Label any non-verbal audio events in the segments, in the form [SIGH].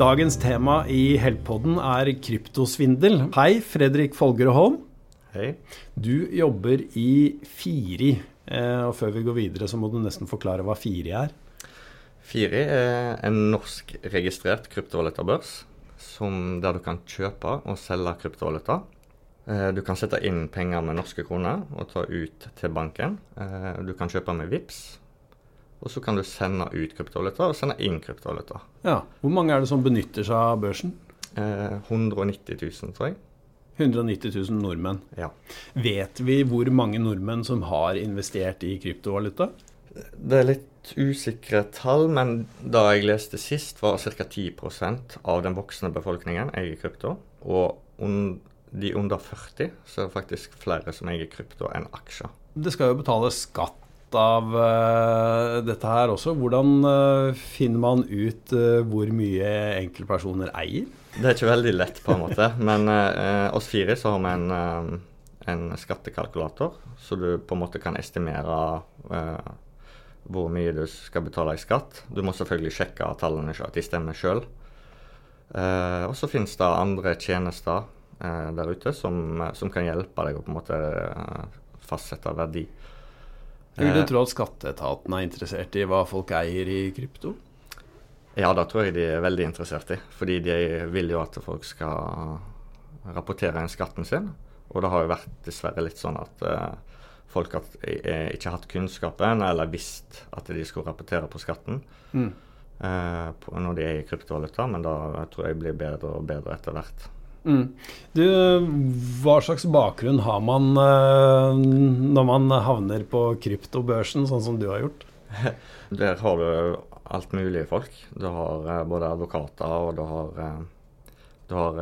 Dagens tema i Heltpodden er kryptosvindel. Hei, Fredrik Folgerud Holm. Hei. Du jobber i Firi. Eh, og før vi går videre, så må du nesten forklare hva Firi er. Firi er en norsk registrert kryptovalutabørs der du kan kjøpe og selge kryptovaluta. Eh, du kan sette inn penger med norske kroner og ta ut til banken. Eh, du kan kjøpe med VIPS, og så kan du sende ut kryptovaluta og sende inn kryptovaluta. Ja. Hvor mange er det som benytter seg av børsen? 190 000, tror jeg. 190 000 nordmenn. Ja. Vet vi hvor mange nordmenn som har investert i kryptovaluta? Det er litt usikre tall, men da jeg leste sist, var ca. 10% av den voksne befolkningen eier krypto. Og de under 40 så er det faktisk flere som eier krypto enn aksjer. Det skal jo betales skatt av uh, dette her også. Hvordan uh, finner man ut uh, hvor mye enkeltpersoner eier? Det er ikke veldig lett, på en måte. Men oss fire så har vi en, en, skattekalkulator, så du på en måte kan estimere hvor mye du skal betale i skatt. Du må selvfølgelig sjekke tallene tallene at de stemmer sjøl. Og så finnes det andre tjenester der ute som, som, kan hjelpe deg å på en måte fastsette verdi. Vil du tro at skatteetaten er interessert i hva folk eier i krypto? Ja, det tror jeg de er veldig interessert i. Fordi de vil jo at folk skal rapportere inn skatten sin. Og det har jo vært dessverre litt sånn at uh, folk har ikke hatt kunnskapen eller visst at de skulle rapportere på skatten mm. uh, på, når de er i kryptovaluta, men da tror jeg blir bedre og bedre etter hvert. Mm. Du, hva slags bakgrunn har man uh, når man havner på kryptobørsen, sånn som du har gjort? [LAUGHS] Der har du alt mulig folk. Du har uh, både advokater og du har, du har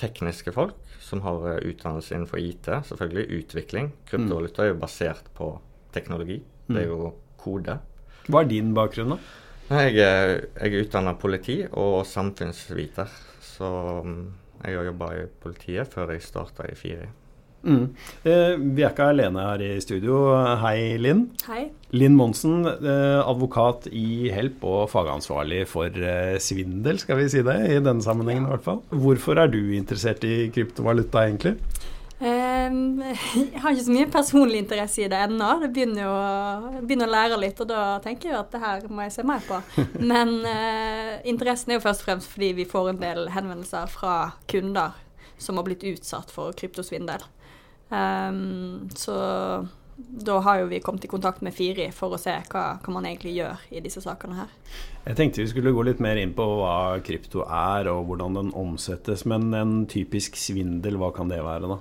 tekniske folk som har eh, utdannelse innenfor IT, selvfølgelig utvikling. Kryptovaluta er jo basert på teknologi. Det er jo kode. Hva er din bakgrunn, da? Jeg er, jeg er utdanna politi og samfunnsviter. Så mm, jeg har jobba i politiet før jeg starta i FIRI. Mm. Eh, vi er ikke alene her i studio. Hei, Linn. Hei. Linn Monsen, eh, advokat i Help og fagansvarlig for eh, svindel, skal vi si det, i denne sammenhengen i hvert fall. Hvorfor er du interessert i kryptovaluta, egentlig? Um, jeg har ikke så mye personlig interesse i det ennå. Det begynner jo begynner å lære litt, og da tenker jeg at det her må jeg se mer på. [LAUGHS] Men eh, interessen er jo først og fremst fordi vi får en del henvendelser fra kunder som har blitt utsatt for kryptosvindel. Um, så da har jo vi kommet i kontakt med Firi for å se hva, hva, man egentlig gjør i disse sakene her. Jeg tenkte vi skulle gå litt mer inn på hva krypto er og hvordan den omsettes. Men en typisk svindel, hva kan det være da?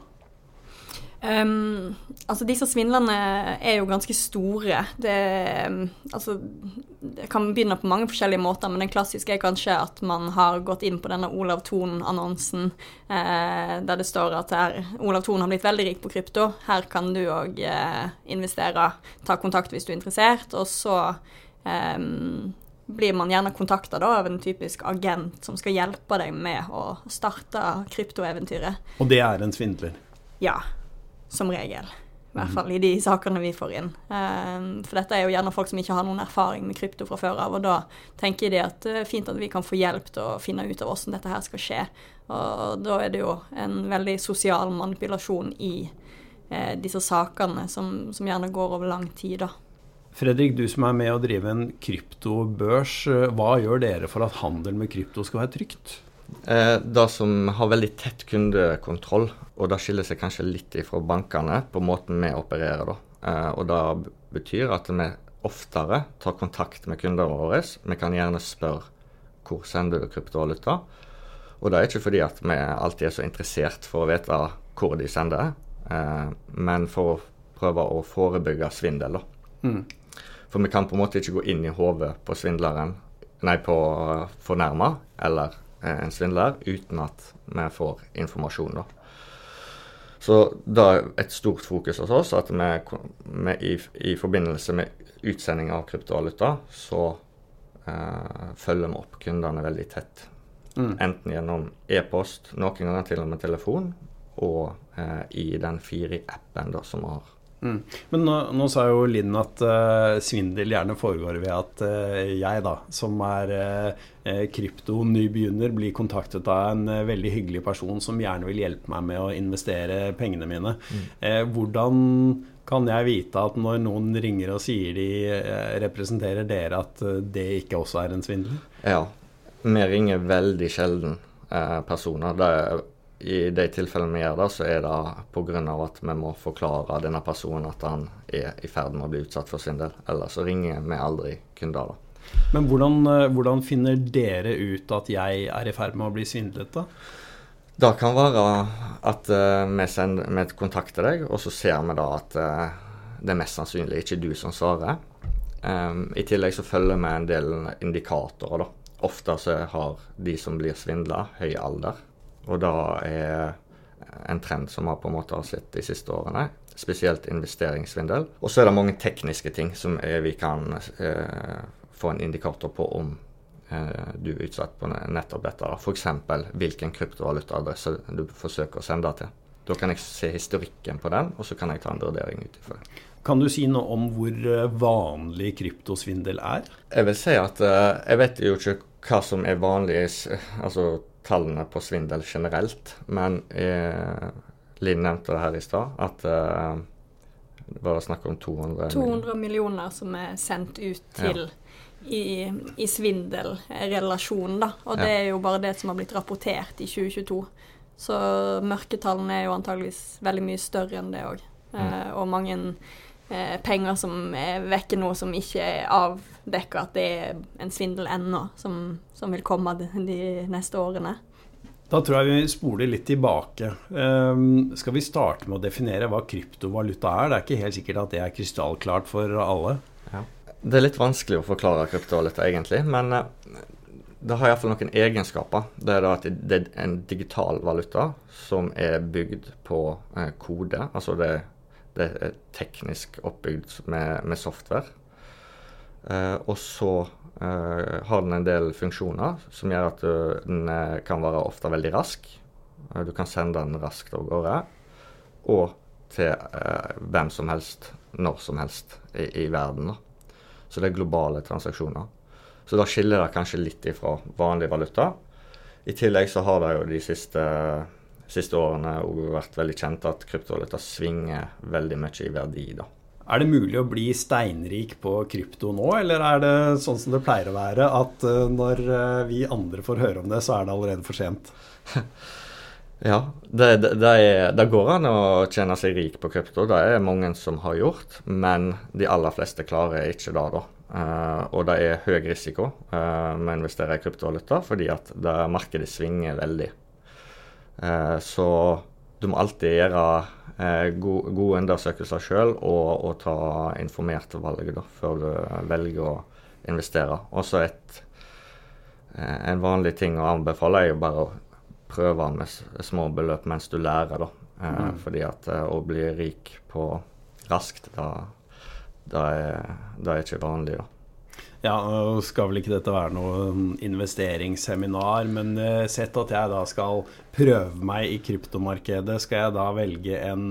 Um, altså Disse svindlene er jo ganske store. Det, um, altså, det kan begynne på mange forskjellige måter, men den klassiske er kanskje at man har gått inn på denne Olav Thon-annonsen eh, der det står at her, Olav Thon har blitt veldig rik på krypto. Her kan du òg eh, investere. Ta kontakt hvis du er interessert. Og så um, blir man gjerne kontakta av en typisk agent som skal hjelpe deg med å starte kryptoeventyret. Og det er en svindler? Ja som regel. I hvert fall i de sakene vi får inn. Um, for dette er jo gjerne folk som ikke har noen erfaring med krypto fra før av, og da tenker de at det er fint at vi kan få hjelp til å finne ut av hvordan dette her skal skje. Og da er det jo en veldig sosial manipulasjon i eh, disse sakene som, som, gjerne går over lang tid, da. Fredrik, du som er med å drive en kryptobørs, hva gjør dere for at handel med krypto skal være trygt? Eh, det som har veldig tett kundekontroll, og det skiller seg kanskje litt fra bankene på måten vi opererer. da. Eh, og det betyr at vi oftere tar kontakt med kundene våre. Vi kan gjerne spørre hvor sender du kryptovaluta. Og det er ikke fordi at vi alltid er så interessert for å vite hvor de sender, eh, men for å prøve å forebygge svindel. Mm. For vi kan på en måte ikke gå inn i hodet på svindleren, nei, på fornærma eller Eh, en svindler uten at vi får informasjon. da. Så da er et stort fokus hos oss at vi, vi i, i, forbindelse med utsending av kryptovaluta, så eh, følger vi opp kundene veldig tett. Mm. Enten gjennom e-post, noen ganger til og med telefon, og eh, i den Firi-appen som vi har. Mm. Men nå, nå, sa jo Linn at uh, svindel gjerne foregår ved at uh, jeg, da, som er uh, kryptonybegynner, blir kontaktet av en uh, veldig hyggelig person som gjerne vil hjelpe meg med å investere pengene mine. Mm. hvordan kan jeg vite at når noen ringer og sier de representerer dere, at det ikke også er en svindel? Ja, vi ringer veldig sjelden personer. Det er i de tilfellene vi gjør det, så er det pga. at vi må forklare denne personen at han er i ferd med å bli utsatt for svindel. Ellers så ringer vi aldri kunder. da. Men hvordan, eh, hvordan, finner dere ut at jeg er i ferd med å bli svindlet, da? Det kan være at uh, vi, sender, vi kontakter deg, og så ser vi da at uh, det er mest sannsynlig ikke du som svarer. Um, I tillegg så følger vi en del indikatorer. da. Ofte så har de som blir svindla, høy alder. Og det er en trend som vi på en måte har sett de siste årene. Spesielt investeringssvindel. Og så er det mange tekniske ting som vi kan eh, få en indikator på om eh, du er utsatt på nettopp dette. F.eks. hvilken kryptovalutaadresse du forsøker å sende til. Da kan jeg se historikken på den, og så kan jeg ta en vurdering ut ifra det. Kan du si noe om hvor eh, vanlig kryptosvindel er? Jeg vil si at uh, jeg vet jo ikke hva som er vanlig altså tallene på svindel generelt, men eh, Linn nevnte det her i stad, at eh, det var snakk om 200 200 millioner som er sendt ut til ja. i, i svindelrelasjon, da. Og det er jo bare det som har blitt rapportert i 2022. Så mørketallene er jo antageligvis veldig mye større enn det òg. Mm. Eh, og mange eh, penger som er vekke nå, som ikke er avdekka at det er en svindel ennå, som, som, vil komme de, de, neste årene. Da tror jeg vi spoler litt tilbake. Um, skal vi starte med å definere hva kryptovaluta er? Det er ikke helt sikkert at det er krystallklart for alle. Ja. Det er litt vanskelig å forklare kryptovaluta, egentlig. Men uh, det har iallfall noen egenskaper. Det er da at det er en digital valuta som er bygd på kode. Altså det er det er teknisk oppbygd med, med software. Eh, og så eh, har den en del funksjoner som gjør at du, den eh, kan være ofte veldig rask. Du kan sende den raskt av gårde. Og til hvem som helst, når som helst i, i verden. Da. Så det er globale transaksjoner. Så da skiller det kanskje litt ifra vanlig valuta. I tillegg så har det jo de siste siste årene òg vært veldig kjent at kryptovaluta svinger veldig mye i verdi. da. Er det mulig å bli steinrik på krypto nå, eller er det sånn som det pleier å være, at eh, når eh, vi andre får høre om det, så er det allerede for sent? [LAUGHS] ja, det, det, det, er, det, går an å tjene seg rik på krypto. Det er mange som har gjort, men de aller fleste klarer ikke det, da. Uh, og det er høy risiko med å investere i kryptovaluta, fordi at markedet svinger veldig. Eh, så du må alltid gjøre eh, gode, gode undersøkelser sjøl og, og, ta informerte valg da, før du velger å investere. Også et, eh, en vanlig ting å anbefale er jo bare å prøve med små beløp mens du lærer. da. Mm. Fordi at å bli rik på raskt, da, da, er, da er ikke vanlig. da. Ja, nå skal vel ikke dette være noe investeringsseminar, men eh, sett at jeg da skal prøve meg i kryptomarkedet, skal jeg da velge en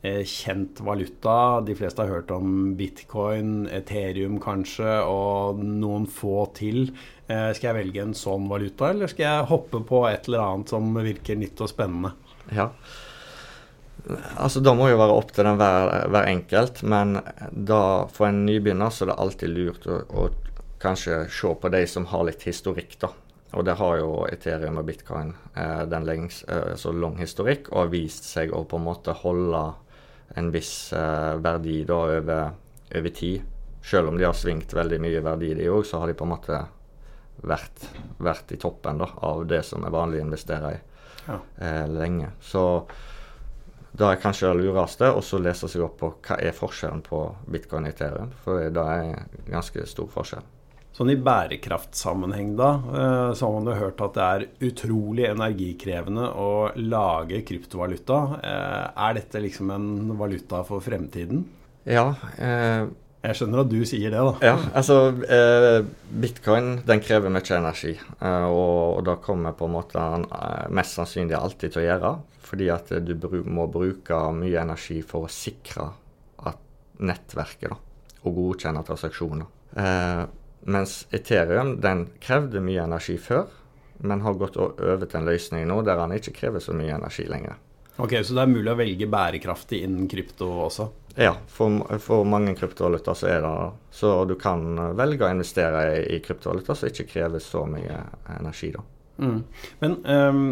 eh, kjent valuta? De fleste har hørt om bitcoin, Ethereum kanskje, og noen få til. Eh, skal jeg velge en sånn valuta, eller skal jeg hoppe på et eller annet som virker nytt og spennende? Ja, Altså, Det må jo være opp til den hver, hver enkelt, men da for en nybegynner så er det alltid lurt å, å kanskje se på de som har litt historikk, da. Og det har jo Ethereum og bitcoin eh, den lengs, eh, så lang historikk, og har vist seg å på en måte holde en viss eh, verdi da over, over, tid. Selv om de har svingt veldig mye verdi, de òg, så har de på en måte vært, vært i toppen da, av det som er vanlig å investere i ja. Eh, lenge. Så det er kanskje det lureste, så lese seg opp på hva er forskjellen på bitcoin og Ethereum. For det er ganske stor forskjell. Sånn i bærekraftsammenheng, da, eh, så har man jo hørt at det er utrolig energikrevende å lage kryptovaluta. Eh, er dette liksom en valuta for fremtiden? Ja. Eh, jeg skjønner at du sier det, da. Ja, altså eh, Bitcoin den krever mye energi. Eh, og, og det kommer på en måte mest sannsynlig alltid til å gjøre. Fordi at du må bruke mye energi for å sikre at nettverket da, og godkjenne transaksjoner. Eh, mens Ethereum den krevde mye energi før, men har gått over til en løsning nå der han ikke krever så mye energi lenger. Ok, Så det er mulig å velge bærekraftig innen krypto også? Ja, for, for mange kryptovaluta så er det Så du kan velge å investere i, i kryptovaluta som ikke krever så mye energi, da. Mm. Men um,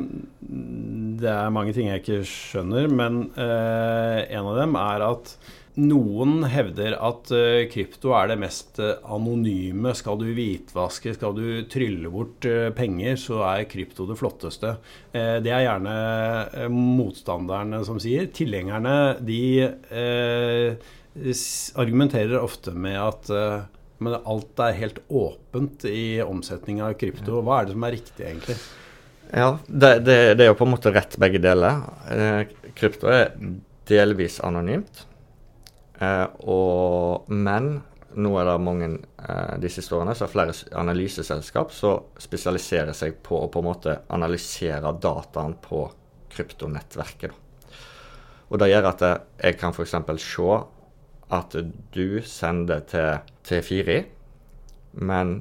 det er mange ting jeg ikke skjønner, men uh, en av dem er at noen hevder at uh, krypto er det mest uh, anonyme. Skal du hvitvaske, skal du trylle bort uh, penger, så er krypto det flotteste. det er gjerne motstanderne som sier. Tilhengerne de argumenterer ofte med at men alt er helt åpent i omsetning av krypto. Hva er det som er riktig, egentlig? Ja, det, det, det er jo på en måte rett begge deler. krypto er delvis anonymt. Eh, og, men nå er det mange eh, de siste årene så er flere analyseselskap som spesialiserer seg på å på en måte analysere dataen på kryptonettverket. Og Det gjør at jeg kan f.eks. se at du sender til, til Firi, men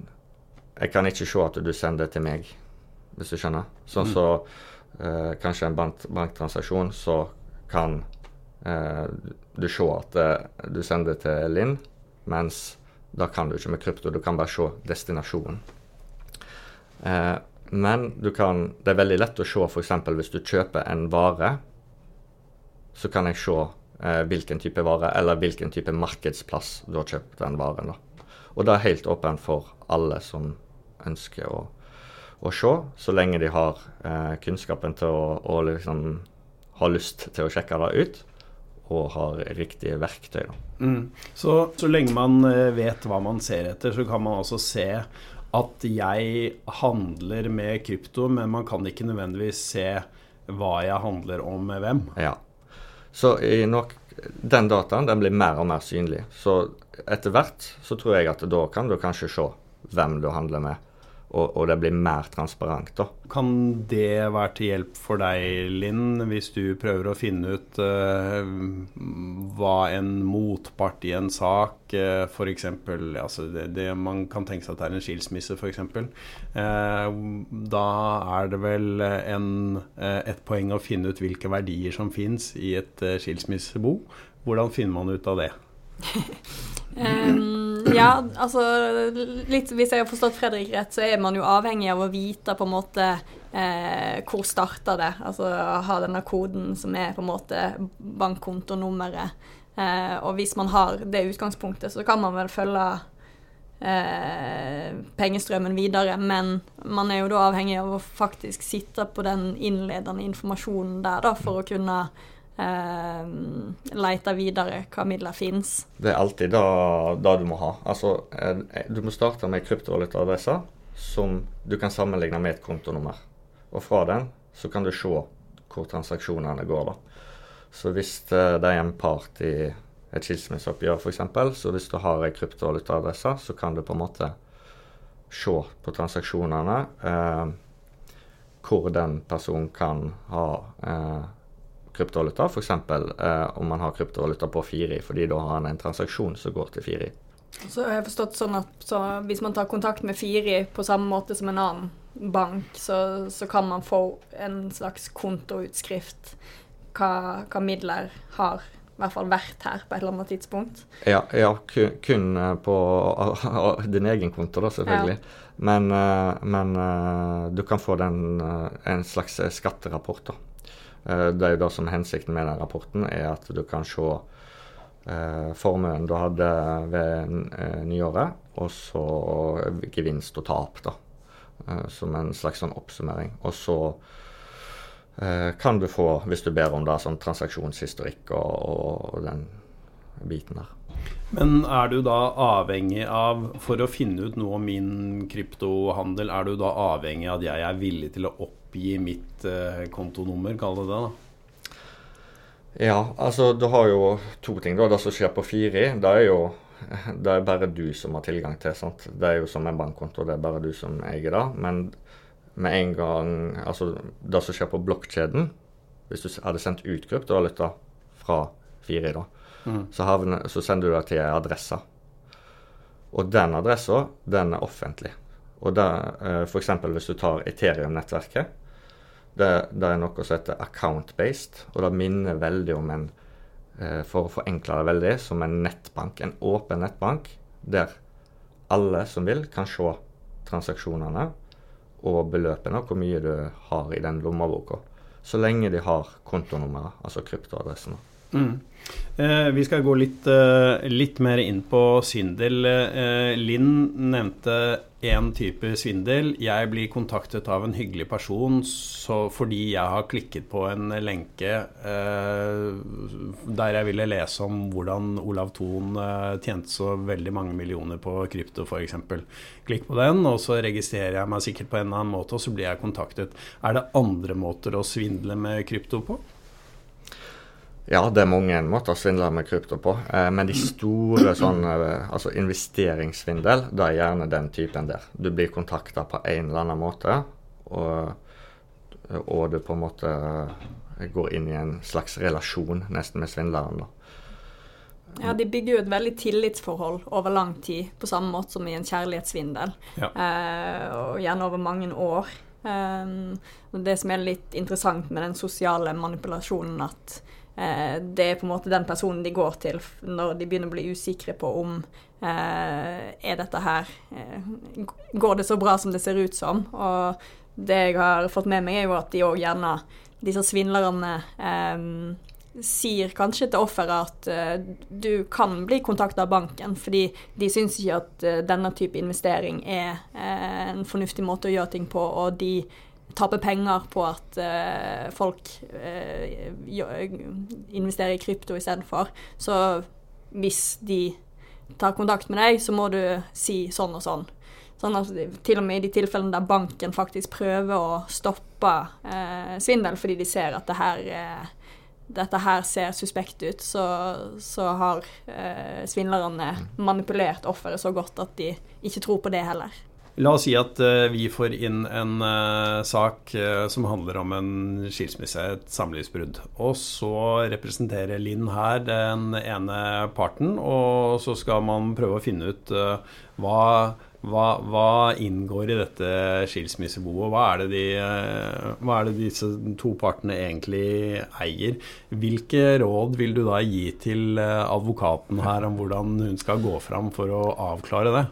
jeg kan ikke se at du sender til meg, hvis du skjønner. Sånn som så eh, kanskje en bank banktransaksjon så kan du ser at eh, du sender til Linn, mens da kan du ikke med krypto. Du kan bare se destinasjonen. Eh, men du kan, det er veldig lett å se f.eks. hvis du kjøper en vare, så kan jeg se eh, hvilken type vare eller hvilken type markedsplass du har kjøpt den varen. da. Og det er helt åpent for alle som ønsker å, å se, så lenge de har eh, kunnskapen til å, å liksom ha lyst til å sjekke det ut og har riktige verktøy. Mm. Så, så lenge man eh, vet hva man ser etter, så kan man også se at jeg handler med krypto, men man kan ikke nødvendigvis se hva jeg handler om med hvem. Ja. Så nok, den dataen den blir mer og mer synlig. Så etter hvert så tror jeg at da kan du kanskje se hvem du handler med og, og, det blir mer transparent. da. Kan det være til hjelp for deg, Linn, hvis du prøver å finne ut uh, hva en motpart i en sak, uh, eh, f.eks. Altså det, det, man kan tenke seg at det er en skilsmisse, f.eks. Uh, da er det vel en, uh, et poeng å finne ut hvilke verdier som fins i et uh, skilsmissebo. Hvordan finner man ut av det? [LAUGHS] [LAUGHS] um, ja, altså litt, Hvis jeg har forstått Fredrik rett, så er man jo avhengig av å vite på en måte eh, hvor starta det. Altså ha denne koden som er på en måte bankkontonummeret. Eh, og hvis man har det utgangspunktet, så kan man vel følge eh, pengestrømmen videre. Men man er jo da avhengig av å faktisk sitte på den innledende informasjonen der da, for å kunne eh, lete videre hva midler fins. Det er alltid det du må ha. Altså, eh, du må starte med kryptovalutaadresser som du kan sammenligne med et kontonummer. Og fra den så kan du se hvor transaksjonene går. da. Så hvis eh, det er en part i et skilsmisseoppgjør f.eks., så hvis du har en kryptovalutaadresse, så kan du på en måte se på transaksjonene eh, hvor den personen kan ha eh, kryptovaluta, f.eks. Eh, om man har kryptovaluta på Firi, fordi da har han en transaksjon som går til Firi. Så jeg har forstått sånn at så hvis man tar kontakt med Firi på samme måte som en annen bank, så, så kan man få en slags kontoutskrift hva, hva midler har i hvert fall vært her på et eller annet tidspunkt. Ja, ja kun, kun, på [LAUGHS] din egen konto, da, selvfølgelig. Ja. Men, eh, men, eh, du kan få den, en slags skatterapport, da. Eh, det er jo det som er hensikten med den rapporten, er at du kan se eh, formuen du hadde ved eh, nyåret, og så gevinst og tap, da. Som en slags sånn oppsummering. Og så kan du få, hvis du ber om det, sånn transaksjonshistorikk og, og den biten der. Men er du da avhengig av, for å finne ut noe om min kryptohandel, er du da avhengig av at jeg er villig til å oppgi mitt eh, kontonummer, kall det det? da? Ja, altså du har jo to ting. da, Det som skjer på Firi, det er jo [LAUGHS] det er bare du som har tilgang til. sant? Det er jo som en bankkonto, det er bare du som eier det. Men med en gang Altså det som skjer på blokkjeden Hvis du hadde sendt ut kryptovaluta fra Firi, da, mm. så, havner, så, sender du det til ei adresse. Og den adressa, den er offentlig. Og det, eh, F.eks. hvis du tar Ethereum-nettverket. Det, det, er noe som heter account-based, og det minner veldig om en eh, For å forenkle det veldig, som en nettbank. En åpen nettbank der alle som vil, kan se transaksjonene og beløpene, og hvor mye du har i den lommeboka. Så lenge de har kontonummeret, altså kryptoadressene. Mm. Eh, vi skal gå litt, eh, litt, mer inn på Syndel. Eh, Linn nevnte én type svindel. Jeg blir kontaktet av en hyggelig person fordi jeg har klikket på en lenke eh, der jeg ville lese om hvordan Olav Thon eh, tjente så veldig mange millioner på krypto, f.eks. Klikk på den, og så registrerer jeg meg sikkert på en eller annen måte, og så blir jeg kontaktet. Er det andre måter å svindle med krypto på? Ja, det er mange måter å svindle med krypto på. Eh, men de store sånn, eh, altså investeringssvindel, det er gjerne den typen der. Du blir kontakta på en eller annen måte, og, og, du på en måte går inn i en slags relasjon nesten med svindleren. da. Ja, de bygger jo et veldig tillitsforhold over lang tid, på samme måte som i en kjærlighetssvindel. Ja. Eh, og gjerne over mange år. Eh, det som er litt interessant med den sosiale manipulasjonen, at det er på en måte den personen de går til når de begynner å bli usikre på om eh, er dette her eh, Går det så bra som det ser ut som? Og det jeg har fått med meg, er jo at de òg gjerne, disse svindlerne eh, sier kanskje til offeret at uh, du kan bli kontakta av banken, fordi de syns ikke at uh, denne type investering er uh, en fornuftig måte å gjøre ting på, og de taper penger på at uh, folk uh, investerer i krypto istedenfor. Så hvis de tar kontakt med deg, så må du si sånn og sånn. Sånn at Til og med i de tilfellene der banken faktisk prøver å stoppe uh, svindel fordi de ser at det her, dette her ser suspekt ut, så, så har svindlerne manipulert offeret så godt at de ikke tror på det heller. La oss si at uh, vi får inn en uh, sak uh, som handler om en skilsmisse, et samlivsbrudd. Og så representerer Linn her den ene parten, og så skal man prøve å finne ut hva, hva, hva, inngår i dette skilsmisseboet? Hva er, de, hva er det disse to partene egentlig eier? Hvilke råd vil du da gi til advokaten her om hvordan hun skal gå fram for å avklare det?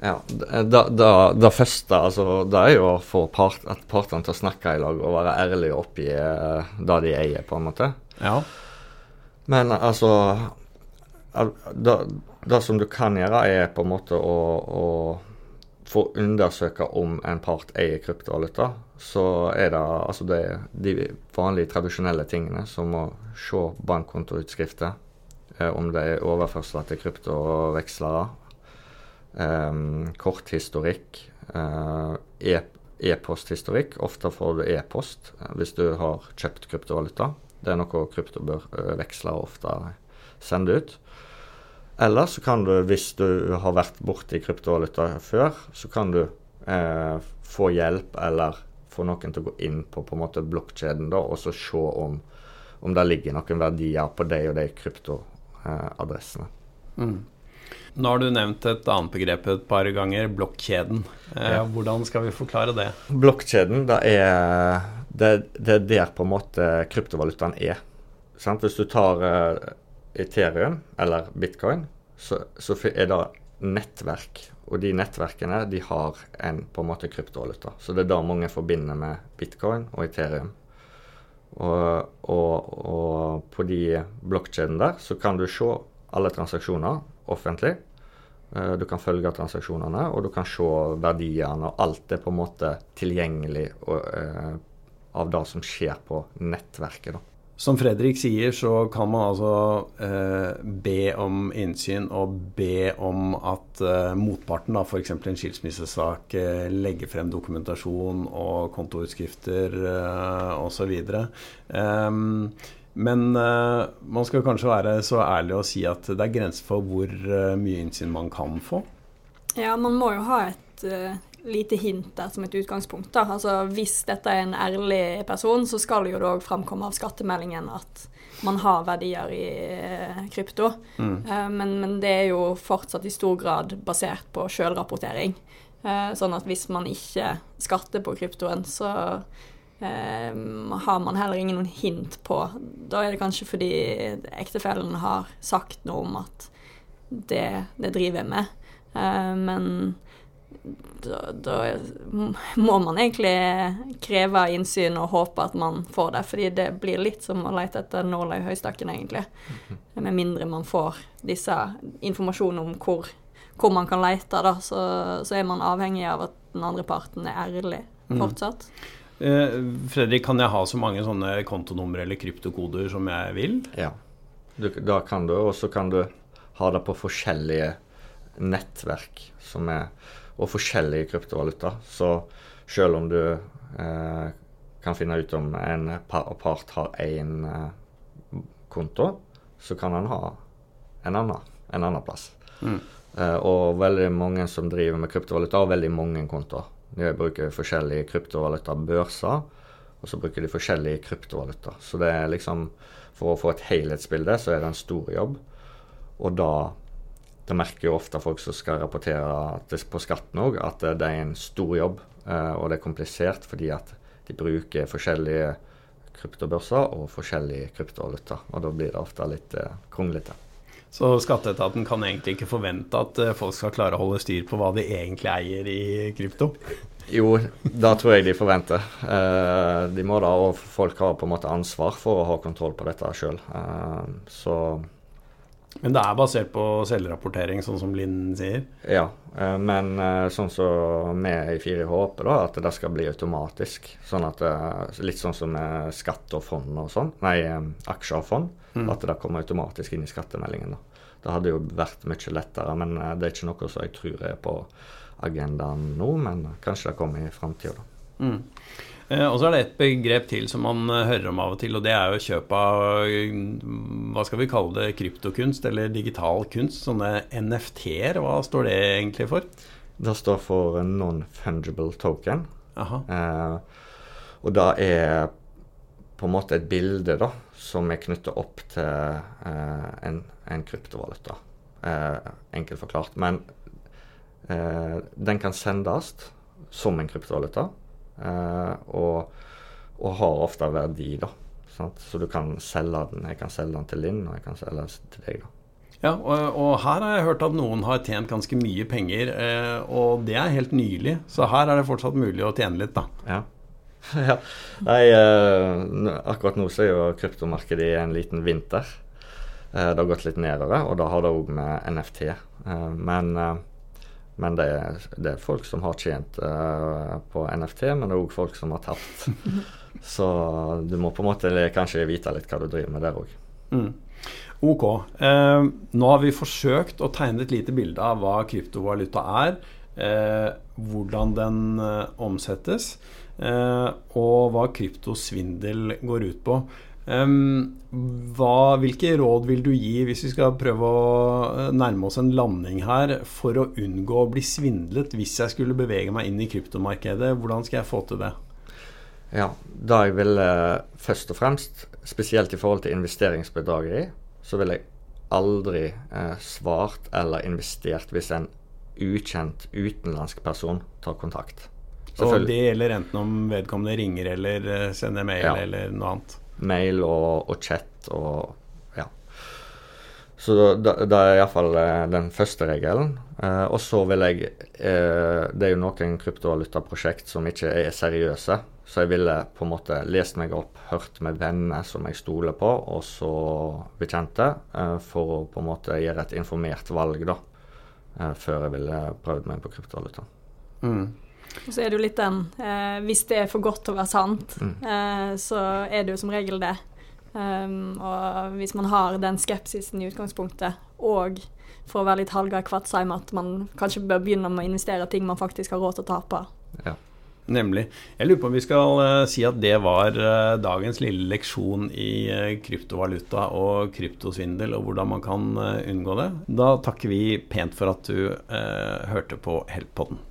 Ja, Det første altså, det er jo å få part, at partene til å snakke i lag og være ærlige og oppgi uh, det de eier, på en måte. Ja. Men altså det, det, som du kan gjøre, er på en måte å, å få undersøke om en part eier kryptovaluta. Så er det altså det, de vanlige tradisjonelle tingene, som å se bankkontoutskrifter, eh, om det er overførsler til kryptovekslere um, korthistorikk, uh, e-posthistorikk. E Ofte får du e-post uh, hvis du har kjøpt kryptovaluta. Det er noe krypto bør veksle og ofte sende ut. Eller så kan du, hvis du har vært borti kryptovaluta før, så kan du eh, få hjelp eller få noen til å gå inn på på en måte blokkjeden og så se om, om det ligger noen verdier på de og de kryptoadressene. Mm. Nå har du nevnt et annet begrep et par ganger, blokkjeden. Eh. Hvordan skal vi forklare det? Blokkjeden, det er, det, det er der på en måte kryptovalutaen er. Sant? Hvis du tar uh, Ethereum eller bitcoin, så, så, er det nettverk. Og de nettverkene de har en på en måte kryptovaluta. Så det er det mange forbinder med bitcoin og Ethereum. Og, og, og på de blokkjedene der så kan du se alle transaksjoner offentlig. Eh, du kan følge transaksjonene, og du kan se verdiene, og alt er på en måte tilgjengelig uh, av det som skjer på nettverket. Som Fredrik sier, så kan man altså eh, be om innsyn og be om at eh, motparten, f.eks. en skilsmissesak, eh, legger frem dokumentasjon og kontoutskrifter eh, osv. Um, men uh, man skal kanskje være så ærlig å si at det er grenser for hvor uh, mye innsyn man kan få? Ja, man må jo ha et uh, lite hint der som et utgangspunkt. Da. Altså, hvis dette er en ærlig person, så skal det jo da òg framkomme av skattemeldingen at man har verdier i krypto. Mm. Men, men, det er jo fortsatt i stor grad basert på sjølrapportering. Sånn at hvis man ikke skatter på kryptoen, så har man heller ingen hint på Da er det kanskje fordi ektefellen har sagt noe om at det, det driver jeg med. men da, da, må man egentlig kreve innsyn og håpe at man får det. Fordi det blir litt som å lete etter nåla i høystakken, egentlig. Mhm. Med mindre man får disse informasjonen om hvor, hvor man kan lete, da, så, så, er man avhengig av at den andre parten er ærlig mhm. fortsatt. Mm. Eh, Fredrik, kan jeg ha så mange sånne kontonumre eller kryptokoder som jeg vil? Ja, du, da kan du. Og så kan du ha det på forskjellige nettverk som er og forskjellige kryptovaluta. Så selv om du eh, kan finne ut om en part har én eh, konto, så kan han ha en annen en annen plass. Mm. Eh, og veldig mange som driver med kryptovaluta, har veldig mange kontoer. De bruker forskjellige kryptovaluta-børser, og så bruker de forskjellige kryptovaluta. Så det er liksom For å få et helhetsbilde, så er det en stor jobb. Og da det merker jo ofte folk som skal rapportere på skatten òg, at det er en stor jobb. Eh, og det er komplisert fordi at de bruker forskjellige kryptobørser og forskjellige kryptovaluta. Og da blir det ofte litt eh, kronglete. Så skatteetaten kan egentlig ikke forvente at eh, folk skal klare å holde styr på hva de egentlig eier i krypto? Jo, da tror jeg de forventer. de må da, og folk har på en måte ansvar for å ha kontroll på dette sjøl. så men det er basert på selvrapportering, sånn som Linn sier? Ja, eh, men eh, sånn som vi i 4H håper, da, at det skal bli automatisk. Sånn at eh, Litt sånn som med skatt og fond og sånn. Nei, aksjer og fond. Mm. At det kommer automatisk inn i skattemeldingen. da. Det hadde jo vært mye lettere, men det er ikke noe som jeg tror er på agendaen nå. Men kanskje det kommer i framtida, da. Mm. Eh, og så er det et begrep til som man eh, hører om av og til, og det er jo kjøp av eh, hva skal vi kalle det, kryptokunst eller digital kunst. Sånne NFT-er, hva står det egentlig for? Det står for non-fungible token. Eh, og det er på en måte et bilde da, som er knyttet opp til eh, en, en, kryptovaluta. Eh, enkelt forklart. Men den kan sendes som en kryptovaluta. Eh, og, og, har ofte verdi, da. Sant? Så du kan selge den. Jeg kan selge den til Linn, og jeg kan selge den til deg, da. Ja, og, og, her har jeg hørt at noen har tjent ganske mye penger, eh, og det er helt nylig. Så her er det fortsatt mulig å tjene litt, da. Ja. [LAUGHS] ja. Nei, eh, akkurat nå så er jo kryptomarkedet i en liten vinter. Eh, det har gått litt nedover, og da har det òg med NFT. Eh, men eh, men det er, det er, folk som har tjent uh, på NFT, men det er òg folk som har tapt. [LAUGHS] Så du må på en måte kanskje vite litt hva du driver med der òg. Mm. Ok. Eh, nå har vi forsøkt å tegne et lite bilde av hva kryptovaluta er. Eh, hvordan den eh, omsettes, eh, og hva kryptosvindel går ut på. Hva, hvilke råd vil du gi hvis vi skal prøve å eh, nærme oss en landing her for å unngå å bli svindlet hvis jeg skulle bevege meg inn i kryptomarkedet? Hvordan skal jeg få til det? Ja, Da jeg ville først og fremst, spesielt i forhold til investeringsbedrageri, så ville jeg aldri eh, svart eller investert hvis en ukjent utenlandsk person tar kontakt. Og det gjelder enten om vedkommende ringer eller eh, sender mail ja. eller noe annet? mail og, og chat og ja. Så da, det er iallfall eh, den første regelen. Eh, og så vil jeg eh, Det er jo noen kryptovalutaprosjekt som ikke er seriøse. Så jeg ville på en måte lest meg opp, hørt med venner som jeg stoler på, og så bekjente, eh, for å på en måte gjøre et informert valg, da. Eh, før jeg ville prøvd meg på kryptovaluta. Mm. Og så er det jo litt den eh, Hvis det er for godt til å være sant, mm. eh, så er det jo som regel det. Um, og hvis man har den skepsisen i utgangspunktet, og for å være litt Hallgeir Kvatsheim, at man kanskje bør begynne med å investere ting man faktisk har råd til å tape. Ja. Nemlig. Jeg lurer på om vi skal uh, si at det var uh, dagens lille leksjon i uh, kryptovaluta og kryptosvindel, og hvordan man kan unngå det. Da takker vi pent for at du hørte på Heltpodden.